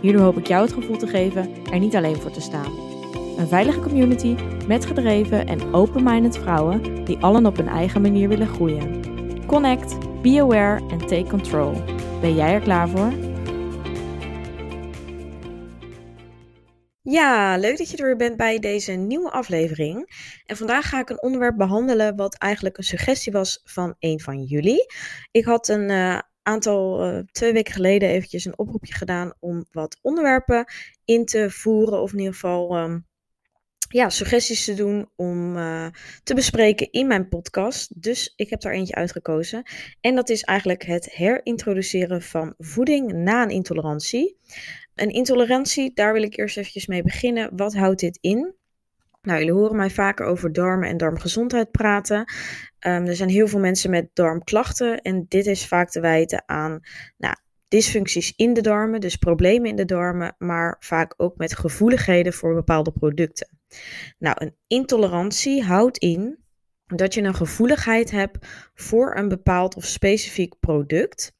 Hierdoor hoop ik jou het gevoel te geven er niet alleen voor te staan. Een veilige community met gedreven en open-minded vrouwen die allen op hun eigen manier willen groeien. Connect, be aware en take control. Ben jij er klaar voor? Ja, leuk dat je er weer bent bij deze nieuwe aflevering. En vandaag ga ik een onderwerp behandelen wat eigenlijk een suggestie was van een van jullie. Ik had een uh, aantal, uh, twee weken geleden eventjes een oproepje gedaan om wat onderwerpen in te voeren. Of in ieder geval um, ja, suggesties te doen om uh, te bespreken in mijn podcast. Dus ik heb daar eentje uitgekozen. En dat is eigenlijk het herintroduceren van voeding na een intolerantie. Een intolerantie, daar wil ik eerst eventjes mee beginnen. Wat houdt dit in? Nou, jullie horen mij vaker over darmen en darmgezondheid praten. Um, er zijn heel veel mensen met darmklachten en dit is vaak te wijten aan nou, dysfuncties in de darmen, dus problemen in de darmen, maar vaak ook met gevoeligheden voor bepaalde producten. Nou, een intolerantie houdt in dat je een gevoeligheid hebt voor een bepaald of specifiek product.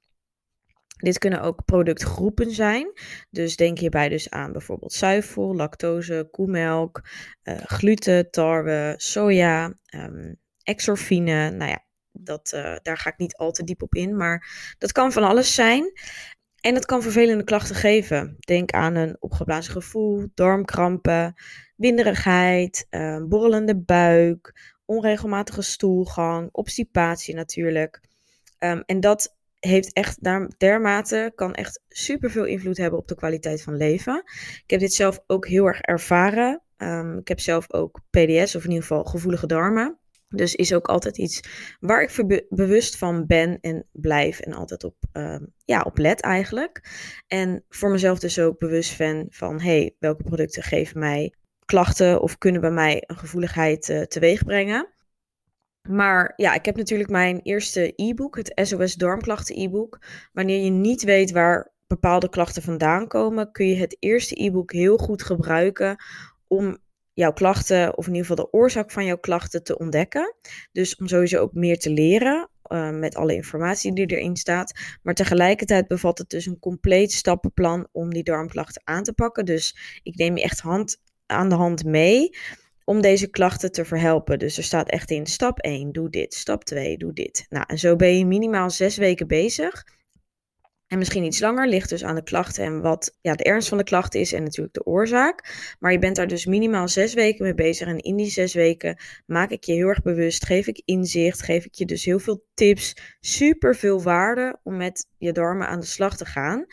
Dit kunnen ook productgroepen zijn. Dus denk hierbij dus aan bijvoorbeeld zuivel, lactose, koemelk, uh, gluten, tarwe, soja, um, exorfine. Nou ja, dat, uh, daar ga ik niet al te diep op in, maar dat kan van alles zijn. En het kan vervelende klachten geven. Denk aan een opgeblazen gevoel, darmkrampen, winderigheid, uh, borrelende buik, onregelmatige stoelgang, obstipatie natuurlijk. Um, en dat heeft echt dermate, kan echt super veel invloed hebben op de kwaliteit van leven. Ik heb dit zelf ook heel erg ervaren. Um, ik heb zelf ook PDS, of in ieder geval gevoelige darmen. Dus is ook altijd iets waar ik bewust van ben en blijf en altijd op, um, ja, op let eigenlijk. En voor mezelf dus ook bewust van, van hey, welke producten geven mij klachten of kunnen bij mij een gevoeligheid uh, teweeg brengen. Maar ja, ik heb natuurlijk mijn eerste e-book, het SOS Darmklachten e-book. Wanneer je niet weet waar bepaalde klachten vandaan komen, kun je het eerste e-book heel goed gebruiken om jouw klachten, of in ieder geval de oorzaak van jouw klachten te ontdekken. Dus om sowieso ook meer te leren uh, met alle informatie die erin staat. Maar tegelijkertijd bevat het dus een compleet stappenplan om die darmklachten aan te pakken. Dus ik neem je echt hand aan de hand mee om deze klachten te verhelpen. Dus er staat echt in stap 1, doe dit. Stap 2, doe dit. Nou, en zo ben je minimaal zes weken bezig. En misschien iets langer, ligt dus aan de klachten en wat ja, de ernst van de klachten is en natuurlijk de oorzaak. Maar je bent daar dus minimaal zes weken mee bezig. En in die zes weken maak ik je heel erg bewust, geef ik inzicht, geef ik je dus heel veel tips, super veel waarde om met je darmen aan de slag te gaan.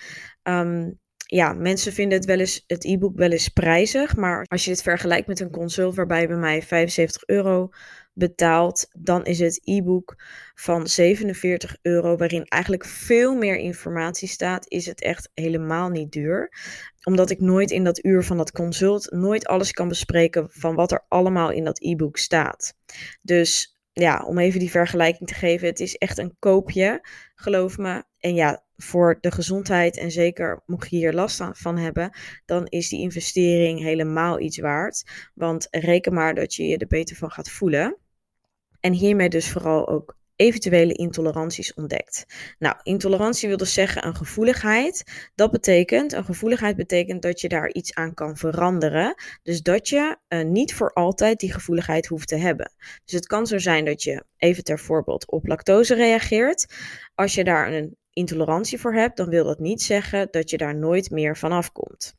Um, ja, mensen vinden het wel eens, het e-book wel eens prijzig. Maar als je het vergelijkt met een consult waarbij je bij mij 75 euro betaalt, dan is het e-book van 47 euro, waarin eigenlijk veel meer informatie staat, is het echt helemaal niet duur. Omdat ik nooit in dat uur van dat consult nooit alles kan bespreken van wat er allemaal in dat e-book staat. Dus ja, om even die vergelijking te geven, het is echt een koopje, geloof me. En ja, voor de gezondheid en zeker mocht je hier last van hebben, dan is die investering helemaal iets waard. Want reken maar dat je je er beter van gaat voelen. En hiermee dus vooral ook eventuele intoleranties ontdekt. Nou, intolerantie wil dus zeggen een gevoeligheid. Dat betekent, een gevoeligheid betekent dat je daar iets aan kan veranderen. Dus dat je uh, niet voor altijd die gevoeligheid hoeft te hebben. Dus het kan zo zijn dat je, even ter voorbeeld, op lactose reageert. Als je daar een intolerantie voor hebt, dan wil dat niet zeggen dat je daar nooit meer van afkomt.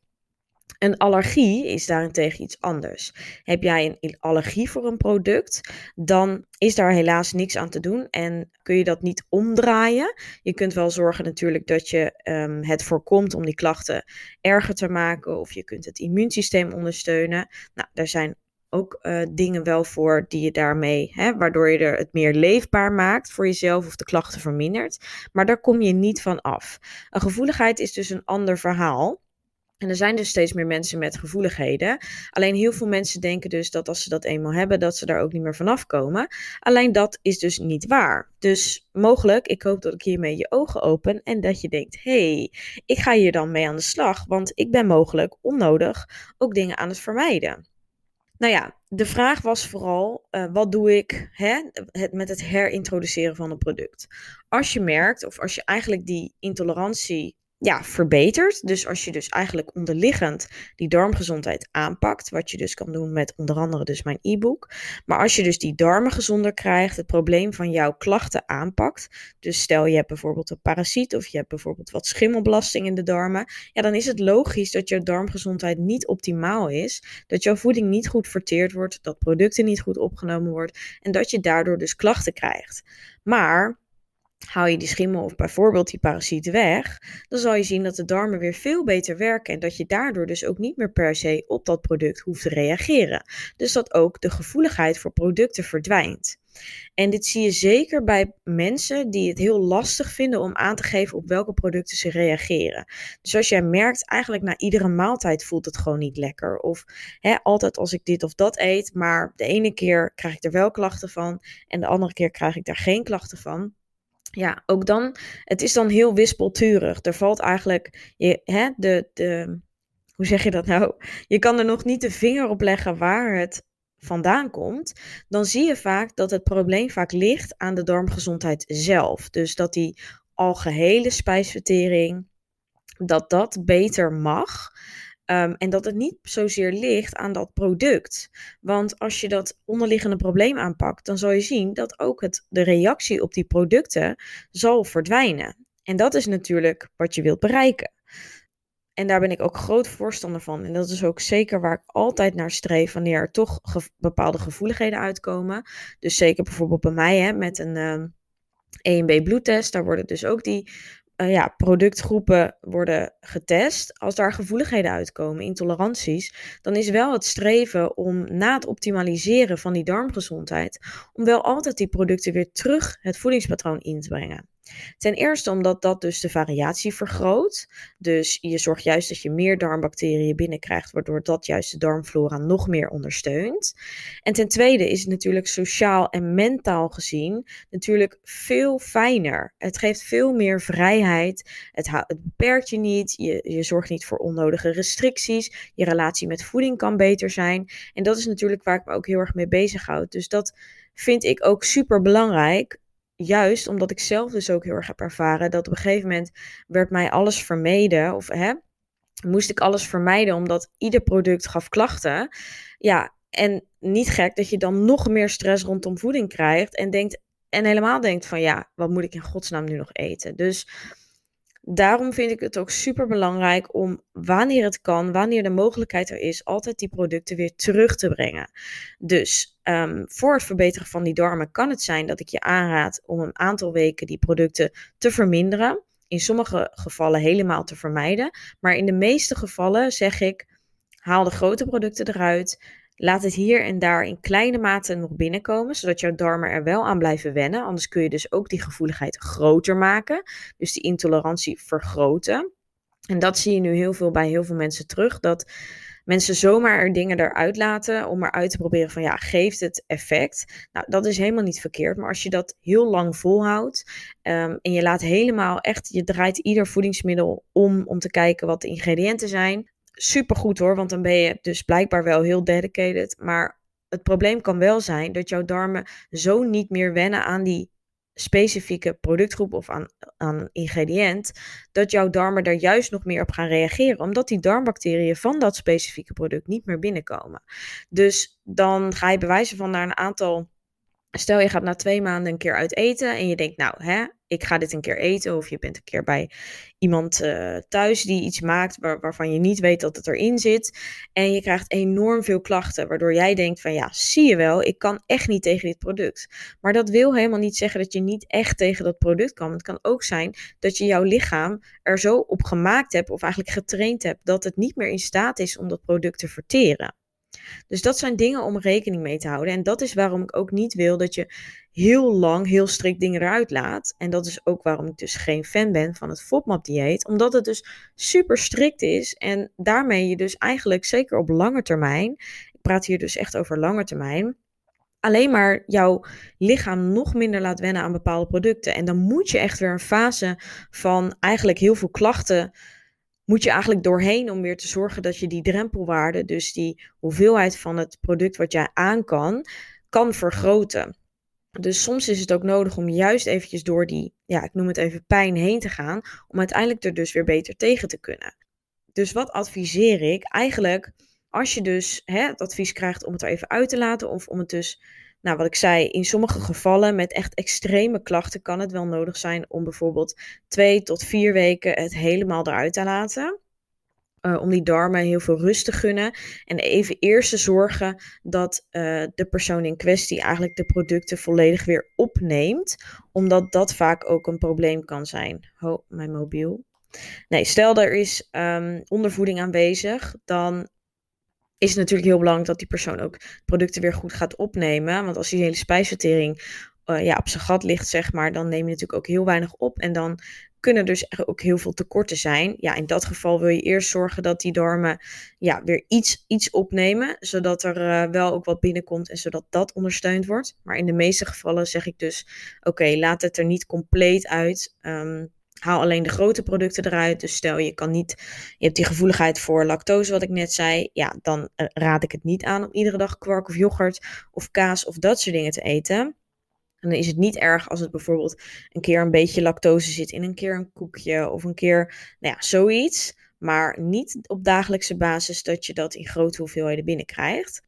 Een allergie is daarentegen iets anders. Heb jij een allergie voor een product, dan is daar helaas niks aan te doen en kun je dat niet omdraaien. Je kunt wel zorgen natuurlijk dat je um, het voorkomt om die klachten erger te maken of je kunt het immuunsysteem ondersteunen. Nou, daar zijn ook uh, dingen wel voor die je daarmee, hè, waardoor je er het meer leefbaar maakt voor jezelf of de klachten vermindert. Maar daar kom je niet van af. Een gevoeligheid is dus een ander verhaal. En er zijn dus steeds meer mensen met gevoeligheden. Alleen heel veel mensen denken dus dat als ze dat eenmaal hebben, dat ze daar ook niet meer vanaf komen. Alleen dat is dus niet waar. Dus mogelijk, ik hoop dat ik hiermee je ogen open en dat je denkt: hé, hey, ik ga hier dan mee aan de slag, want ik ben mogelijk onnodig ook dingen aan het vermijden. Nou ja, de vraag was vooral, uh, wat doe ik hè, met het herintroduceren van een product? Als je merkt, of als je eigenlijk die intolerantie ja, verbetert. Dus als je dus eigenlijk onderliggend die darmgezondheid aanpakt, wat je dus kan doen met onder andere dus mijn e-book. Maar als je dus die darmen gezonder krijgt, het probleem van jouw klachten aanpakt. Dus stel je hebt bijvoorbeeld een parasiet of je hebt bijvoorbeeld wat schimmelbelasting in de darmen. Ja, dan is het logisch dat je darmgezondheid niet optimaal is. Dat jouw voeding niet goed verteerd wordt, dat producten niet goed opgenomen worden en dat je daardoor dus klachten krijgt. Maar Haal je die schimmel of bijvoorbeeld die parasiet weg, dan zal je zien dat de darmen weer veel beter werken en dat je daardoor dus ook niet meer per se op dat product hoeft te reageren. Dus dat ook de gevoeligheid voor producten verdwijnt. En dit zie je zeker bij mensen die het heel lastig vinden om aan te geven op welke producten ze reageren. Dus als jij merkt, eigenlijk na iedere maaltijd voelt het gewoon niet lekker. Of hè, altijd als ik dit of dat eet, maar de ene keer krijg ik er wel klachten van en de andere keer krijg ik daar geen klachten van ja, ook dan, het is dan heel wispelturig. Er valt eigenlijk, hè, de, de, hoe zeg je dat nou? Je kan er nog niet de vinger op leggen waar het vandaan komt. Dan zie je vaak dat het probleem vaak ligt aan de darmgezondheid zelf. Dus dat die algehele spijsvertering, dat dat beter mag. Ehm, en dat het niet zozeer ligt aan dat product. Want als je dat onderliggende probleem aanpakt, dan zal je zien dat ook het, de reactie op die producten zal verdwijnen. En dat is natuurlijk wat je wilt bereiken. En daar ben ik ook groot voorstander van. En dat is ook zeker waar ik altijd naar streef wanneer er toch bepaalde gevoeligheden uitkomen. Dus zeker bijvoorbeeld bij mij hè, met een uh, ehm, EMB bloedtest. Daar worden dus ook die uh, ja, productgroepen worden getest, als daar gevoeligheden uitkomen, intoleranties, dan is wel het streven om na het optimaliseren van die darmgezondheid, om wel altijd die producten weer terug het voedingspatroon in te brengen. Ten eerste omdat dat dus de variatie vergroot. Dus je zorgt juist dat je meer darmbacteriën binnenkrijgt, waardoor dat juist de darmflora nog meer ondersteunt. En ten tweede is het natuurlijk sociaal en mentaal gezien natuurlijk veel fijner. Het geeft veel meer vrijheid. Het, beperkt je niet. Je, je zorgt niet voor onnodige restricties. Je relatie met voeding kan beter zijn. En dat is natuurlijk waar ik me ook heel erg mee bezighoud. Dus dat vind ik ook super belangrijk juist omdat ik zelf dus ook heel erg heb ervaren dat op een gegeven moment werd mij alles vermeden of hè, moest ik alles vermijden omdat ieder product gaf klachten. Ja, en niet gek dat je dan nog meer stress rondom voeding krijgt en denkt en helemaal denkt van ja, wat moet ik in godsnaam nu nog eten? Dus daarom vind ik het ook super belangrijk om wanneer het kan, wanneer de mogelijkheid er is, altijd die producten weer terug te brengen. Dus um, voor het verbeteren van die darmen kan het zijn dat ik je aanraad om een aantal weken die producten te verminderen. In sommige gevallen helemaal te vermijden. Maar in de meeste gevallen zeg ik: haal de grote producten eruit. Laat het hier en daar in kleine mate nog binnenkomen, zodat jouw darmen er wel aan blijven wennen. Anders kun je dus ook die gevoeligheid groter maken, dus die intolerantie vergroten. En dat zie je nu heel veel bij heel veel mensen terug, dat mensen zomaar er dingen eruit laten om eruit te proberen van ja, geeft het effect? Nou, dat is helemaal niet verkeerd, maar als je dat heel lang volhoudt um, en je laat helemaal echt, je draait ieder voedingsmiddel om om te kijken wat de ingrediënten zijn, supergoed hoor, want dan ben je dus blijkbaar wel heel dedicated. Maar het probleem kan wel zijn dat jouw darmen zo niet meer wennen aan die specifieke productgroep of aan, aan ingrediënt, dat jouw darmen daar juist nog meer op gaan reageren, omdat die darmbacteriën van dat specifieke product niet meer binnenkomen. Dus dan ga je bewijzen van naar een aantal. Stel je gaat na twee maanden een keer uit eten en je denkt, nou, hè, ik ga dit een keer eten. Of je bent een keer bij iemand uh, thuis die iets maakt waar, waarvan je niet weet dat het erin zit. En je krijgt enorm veel klachten, waardoor jij denkt van ja, zie je wel, ik kan echt niet tegen dit product. Maar dat wil helemaal niet zeggen dat je niet echt tegen dat product kan. Het kan ook zijn dat je jouw lichaam er zo op gemaakt hebt of eigenlijk getraind hebt dat het niet meer in staat is om dat product te verteren. Dus dat zijn dingen om rekening mee te houden. En dat is waarom ik ook niet wil dat je heel lang, heel strikt dingen eruit laat. En dat is ook waarom ik dus geen fan ben van het FODMAP-dieet. Omdat het dus super strikt is. En daarmee je dus eigenlijk, zeker op lange termijn, ik praat hier dus echt over lange termijn alleen maar jouw lichaam nog minder laat wennen aan bepaalde producten. En dan moet je echt weer een fase van eigenlijk heel veel klachten. Moet je eigenlijk doorheen om weer te zorgen dat je die drempelwaarde, dus die hoeveelheid van het product wat jij aan kan, kan vergroten. Dus soms is het ook nodig om juist eventjes door die, ja, ik noem het even pijn heen te gaan, om uiteindelijk er dus weer beter tegen te kunnen. Dus wat adviseer ik? Eigenlijk als je dus hè, het advies krijgt om het er even uit te laten, of om het dus, nou wat ik zei, in sommige gevallen met echt extreme klachten kan het wel nodig zijn om bijvoorbeeld twee tot vier weken het helemaal eruit te laten. Uh, om die darmen heel veel rust te gunnen. En even eerst te zorgen dat uh, de persoon in kwestie eigenlijk de producten volledig weer opneemt. Omdat dat vaak ook een probleem kan zijn. Ho, mijn mobiel. Nee, stel er is um, ondervoeding aanwezig, dan is het natuurlijk heel belangrijk dat die persoon ook producten weer goed gaat opnemen. Want als die hele spijsvertering uh, ja, op zijn gat ligt, zeg maar, dan neem je natuurlijk ook heel weinig op. En dan kunnen dus ook heel veel tekorten zijn. Ja, in dat geval wil je eerst zorgen dat die darmen ja, weer iets, iets opnemen, zodat er uh, wel ook wat binnenkomt en zodat dat ondersteund wordt. Maar in de meeste gevallen zeg ik dus, oké, laat het er niet compleet uit. Um, Haal alleen de grote producten eruit. Dus stel je kan niet, je hebt die gevoeligheid voor lactose, wat ik net zei. Ja, dan eh, raad ik het niet aan om iedere dag kwark of yoghurt of kaas of dat soort dingen te eten. En dan is het niet erg als het bijvoorbeeld een keer een beetje lactose zit in een keer een koekje of een keer, nou ja, zoiets. Maar niet op dagelijkse basis dat je dat in grote hoeveelheden binnenkrijgt.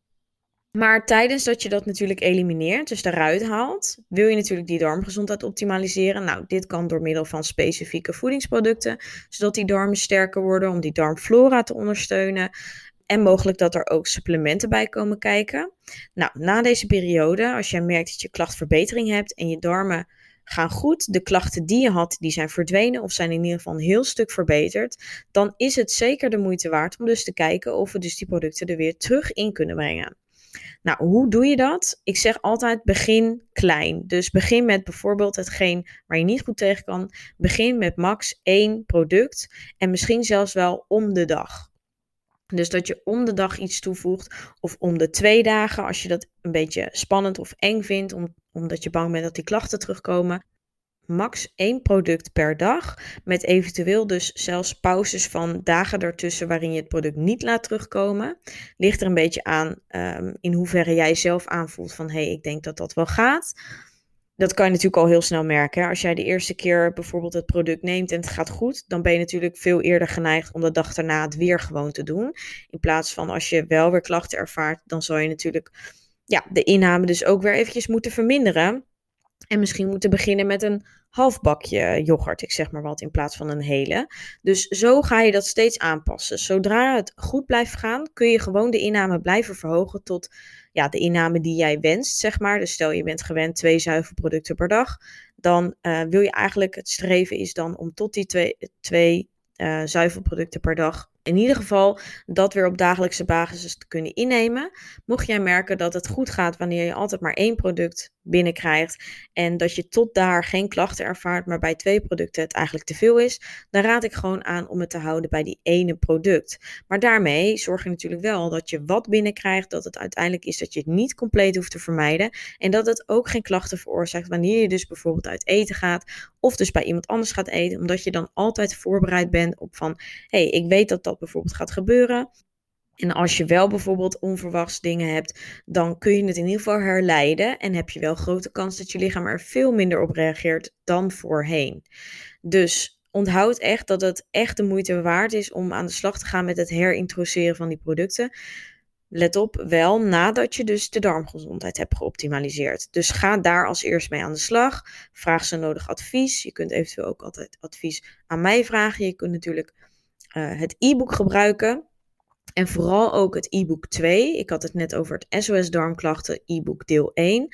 Maar tijdens dat je dat natuurlijk elimineert, dus eruit haalt, wil je natuurlijk die darmgezondheid optimaliseren. Nou, dit kan door middel van specifieke voedingsproducten, zodat die darmen sterker worden, om die darmflora te ondersteunen. En mogelijk dat er ook supplementen bij komen kijken. Nou, na deze periode, als jij merkt dat je klachtverbetering hebt en je darmen gaan goed, de klachten die je had, die zijn verdwenen of zijn in ieder geval een heel stuk verbeterd, dan is het zeker de moeite waard om dus te kijken of we dus die producten er weer terug in kunnen brengen. Nou, hoe doe je dat? Ik zeg altijd begin klein. Dus begin met bijvoorbeeld hetgeen waar je niet goed tegen kan. Begin met max één product en misschien zelfs wel om de dag. Dus dat je om de dag iets toevoegt of om de twee dagen als je dat een beetje spannend of eng vindt, omdat je bang bent dat die klachten terugkomen max één product per dag. Met eventueel dus zelfs pauzes van dagen ertussen waarin je het product niet laat terugkomen. Ligt er een beetje aan um, in hoeverre jij zelf aanvoelt van hé, hey, ik denk dat dat wel gaat. Dat kan je natuurlijk al heel snel merken. Als jij de eerste keer bijvoorbeeld het product neemt en het gaat goed, dan ben je natuurlijk veel eerder geneigd om de dag daarna het weer gewoon te doen. In plaats van als je wel weer klachten ervaart, dan zal je natuurlijk ja, de inname dus ook weer eventjes moeten verminderen. En misschien moeten beginnen met een half bakje yoghurt, ik zeg maar wat, in plaats van een hele. Dus zo ga je dat steeds aanpassen. Zodra het goed blijft gaan, kun je gewoon de inname blijven verhogen tot ja, de inname die jij wenst, zeg maar. Dus stel je bent gewend twee zuivelproducten per dag, dan uh, wil je eigenlijk, het streven is dan om tot die twee, twee uh, zuivelproducten per dag in ieder geval dat weer op dagelijkse basis te kunnen innemen. Mocht jij merken dat het goed gaat wanneer je altijd maar één product binnenkrijgt en dat je tot daar geen klachten ervaart, maar bij twee producten het eigenlijk te veel is, dan raad ik gewoon aan om het te houden bij die ene product. Maar daarmee zorg je natuurlijk wel dat je wat binnenkrijgt, dat het uiteindelijk is dat je het niet compleet hoeft te vermijden en dat het ook geen klachten veroorzaakt wanneer je dus bijvoorbeeld uit eten gaat of dus bij iemand anders gaat eten, omdat je dan altijd voorbereid bent op van, hé, hey, ik weet dat dat bijvoorbeeld gaat gebeuren. En als je wel bijvoorbeeld onverwachts dingen hebt, dan kun je het in ieder geval herleiden. En heb je wel grote kans dat je lichaam er veel minder op reageert dan voorheen. Dus onthoud echt dat het echt de moeite waard is om aan de slag te gaan met het herintroduceren van die producten. Let op, wel nadat je dus de darmgezondheid hebt geoptimaliseerd. Dus ga daar als eerst mee aan de slag. Vraag ze nodig advies. Je kunt eventueel ook altijd advies aan mij vragen. Je kunt natuurlijk uh, het e-book gebruiken. En vooral ook het e-book 2. Ik had het net over het SOS darmklachten e-book deel 1.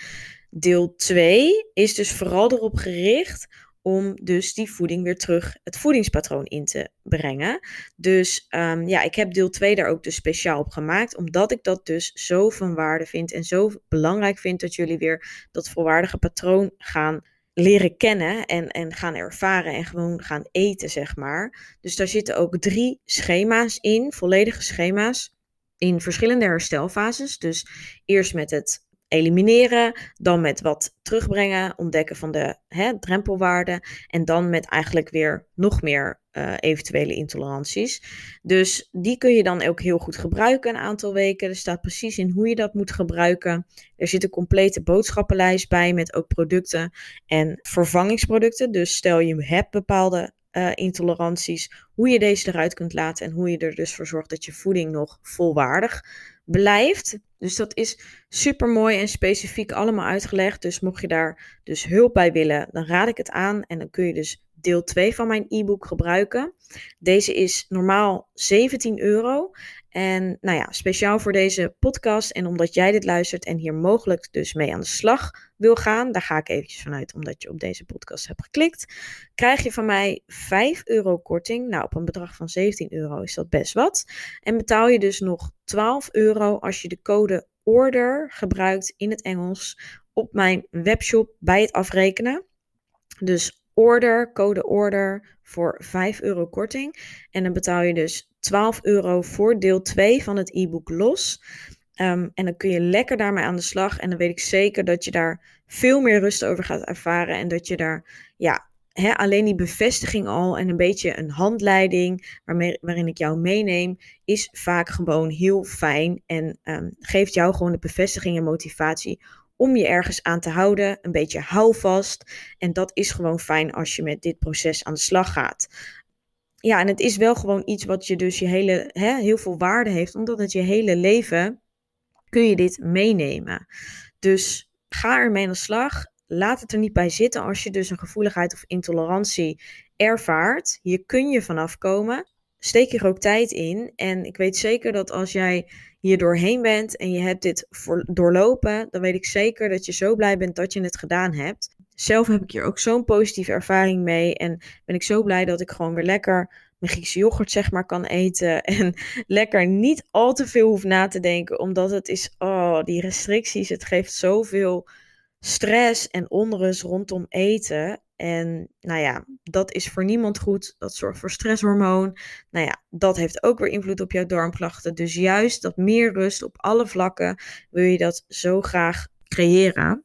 Deel 2 is dus vooral erop gericht om dus die voeding weer terug het voedingspatroon in te brengen. Dus um, ja, ik heb deel 2 daar ook dus speciaal op gemaakt, omdat ik dat dus zo van waarde vind en zo belangrijk vind dat jullie weer dat volwaardige patroon gaan leren kennen en, en gaan ervaren en gewoon gaan eten, zeg maar. Dus daar zitten ook drie schema's in, volledige schema's, in verschillende herstelfases. Dus eerst met het elimineren, dan met wat terugbrengen, ontdekken van de hè, drempelwaarden en dan met eigenlijk weer nog meer uh, eventuele intoleranties. Dus die kun je dan ook heel goed gebruiken een aantal weken. Er staat precies in hoe je dat moet gebruiken. Er zit een complete boodschappenlijst bij met ook producten en vervangingsproducten. Dus stel je hebt bepaalde uh, intoleranties, hoe je deze eruit kunt laten en hoe je er dus voor zorgt dat je voeding nog volwaardig blijft. Dus dat is super mooi en specifiek allemaal uitgelegd. Dus mocht je daar dus hulp bij willen, dan raad ik het aan. En dan kun je dus deel 2 van mijn e-book gebruiken. Deze is normaal 17 euro. En nou ja, speciaal voor deze podcast en omdat jij dit luistert en hier mogelijk dus mee aan de slag wil gaan, daar ga ik eventjes vanuit omdat je op deze podcast hebt geklikt, krijg je van mij 5 euro korting. Nou, op een bedrag van 17 euro is dat best wat. En betaal je dus nog 12 euro als je de code ORDER gebruikt in het Engels op mijn webshop bij het afrekenen. Dus order, code order voor 5 euro korting. En dan betaal je dus 12 euro voor deel 2 van het e-book los. Um, en dan kun je lekker daarmee aan de slag. En dan weet ik zeker dat je daar veel meer rust over gaat ervaren. En dat je daar, ja, hè, alleen die bevestiging al en een beetje een handleiding waarmee, waarin ik jou meeneem, is vaak gewoon heel fijn. En um, geeft jou gewoon de bevestiging en motivatie om je ergens aan te houden, een beetje houvast. En dat is gewoon fijn als je met dit proces aan de slag gaat. Ja, en het is wel gewoon iets wat je dus je hele, hè, heel veel waarde heeft, omdat het je hele leven kun je dit meenemen. Dus ga ermee aan de slag. Laat het er niet bij zitten als je dus een gevoeligheid of intolerantie ervaart. Hier kun je vanaf komen. Steek er ook tijd in. En ik weet zeker dat als jij hier doorheen bent en je hebt dit doorlopen, dan weet ik zeker dat je zo blij bent dat je het gedaan hebt. Zelf heb ik hier ook zo'n positieve ervaring mee en ben ik zo blij dat ik gewoon weer lekker mijn Griekse yoghurt zeg maar kan eten en lekker niet al te veel hoef na te denken, omdat het is, oh, die restricties, het geeft zoveel stress en onrust rondom eten. En nou ja, dat is voor niemand goed. Dat zorgt voor stresshormoon. Nou ja, dat heeft ook weer invloed op jouw darmklachten. Dus juist dat meer rust op alle vlakken wil je dat zo graag creëren.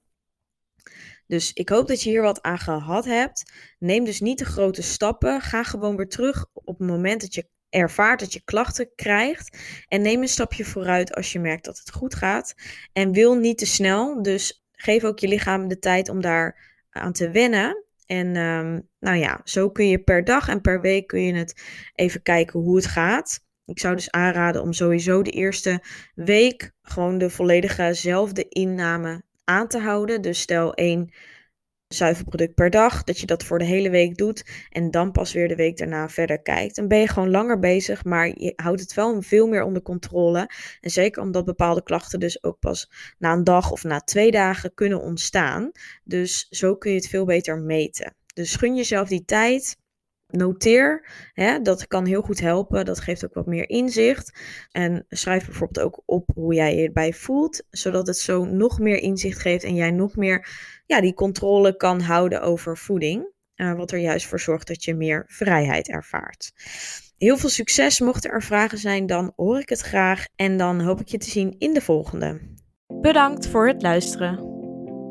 Dus ik hoop dat je hier wat aan gehad hebt. Neem dus niet de grote stappen. Ga gewoon weer terug op het moment dat je ervaart dat je klachten krijgt. En neem een stapje vooruit als je merkt dat het goed gaat. En wil niet te snel. Dus geef ook je lichaam de tijd om daar aan te wennen. En um, nou ja, zo kun je per dag en per week kun je het even kijken hoe het gaat. Ik zou dus aanraden om sowieso de eerste week gewoon de volledige inname aan te houden. Dus stel één zuivelproduct per dag, dat je dat voor de hele week doet en dan pas weer de week daarna verder kijkt. Dan ben je gewoon langer bezig, maar je houdt het wel veel meer onder controle. En zeker omdat bepaalde klachten dus ook pas na een dag of na twee dagen kunnen ontstaan. Dus zo kun je het veel beter meten. Dus gun jezelf die tijd. Noteer, hè, dat kan heel goed helpen. Dat geeft ook wat meer inzicht. En schrijf bijvoorbeeld ook op hoe jij je erbij voelt, zodat het zo nog meer inzicht geeft en jij nog meer ja, die controle kan houden over voeding. Uh, wat er juist voor zorgt dat je meer vrijheid ervaart. Heel veel succes. Mochten er vragen zijn, dan hoor ik het graag. En dan hoop ik je te zien in de volgende. Bedankt voor het luisteren.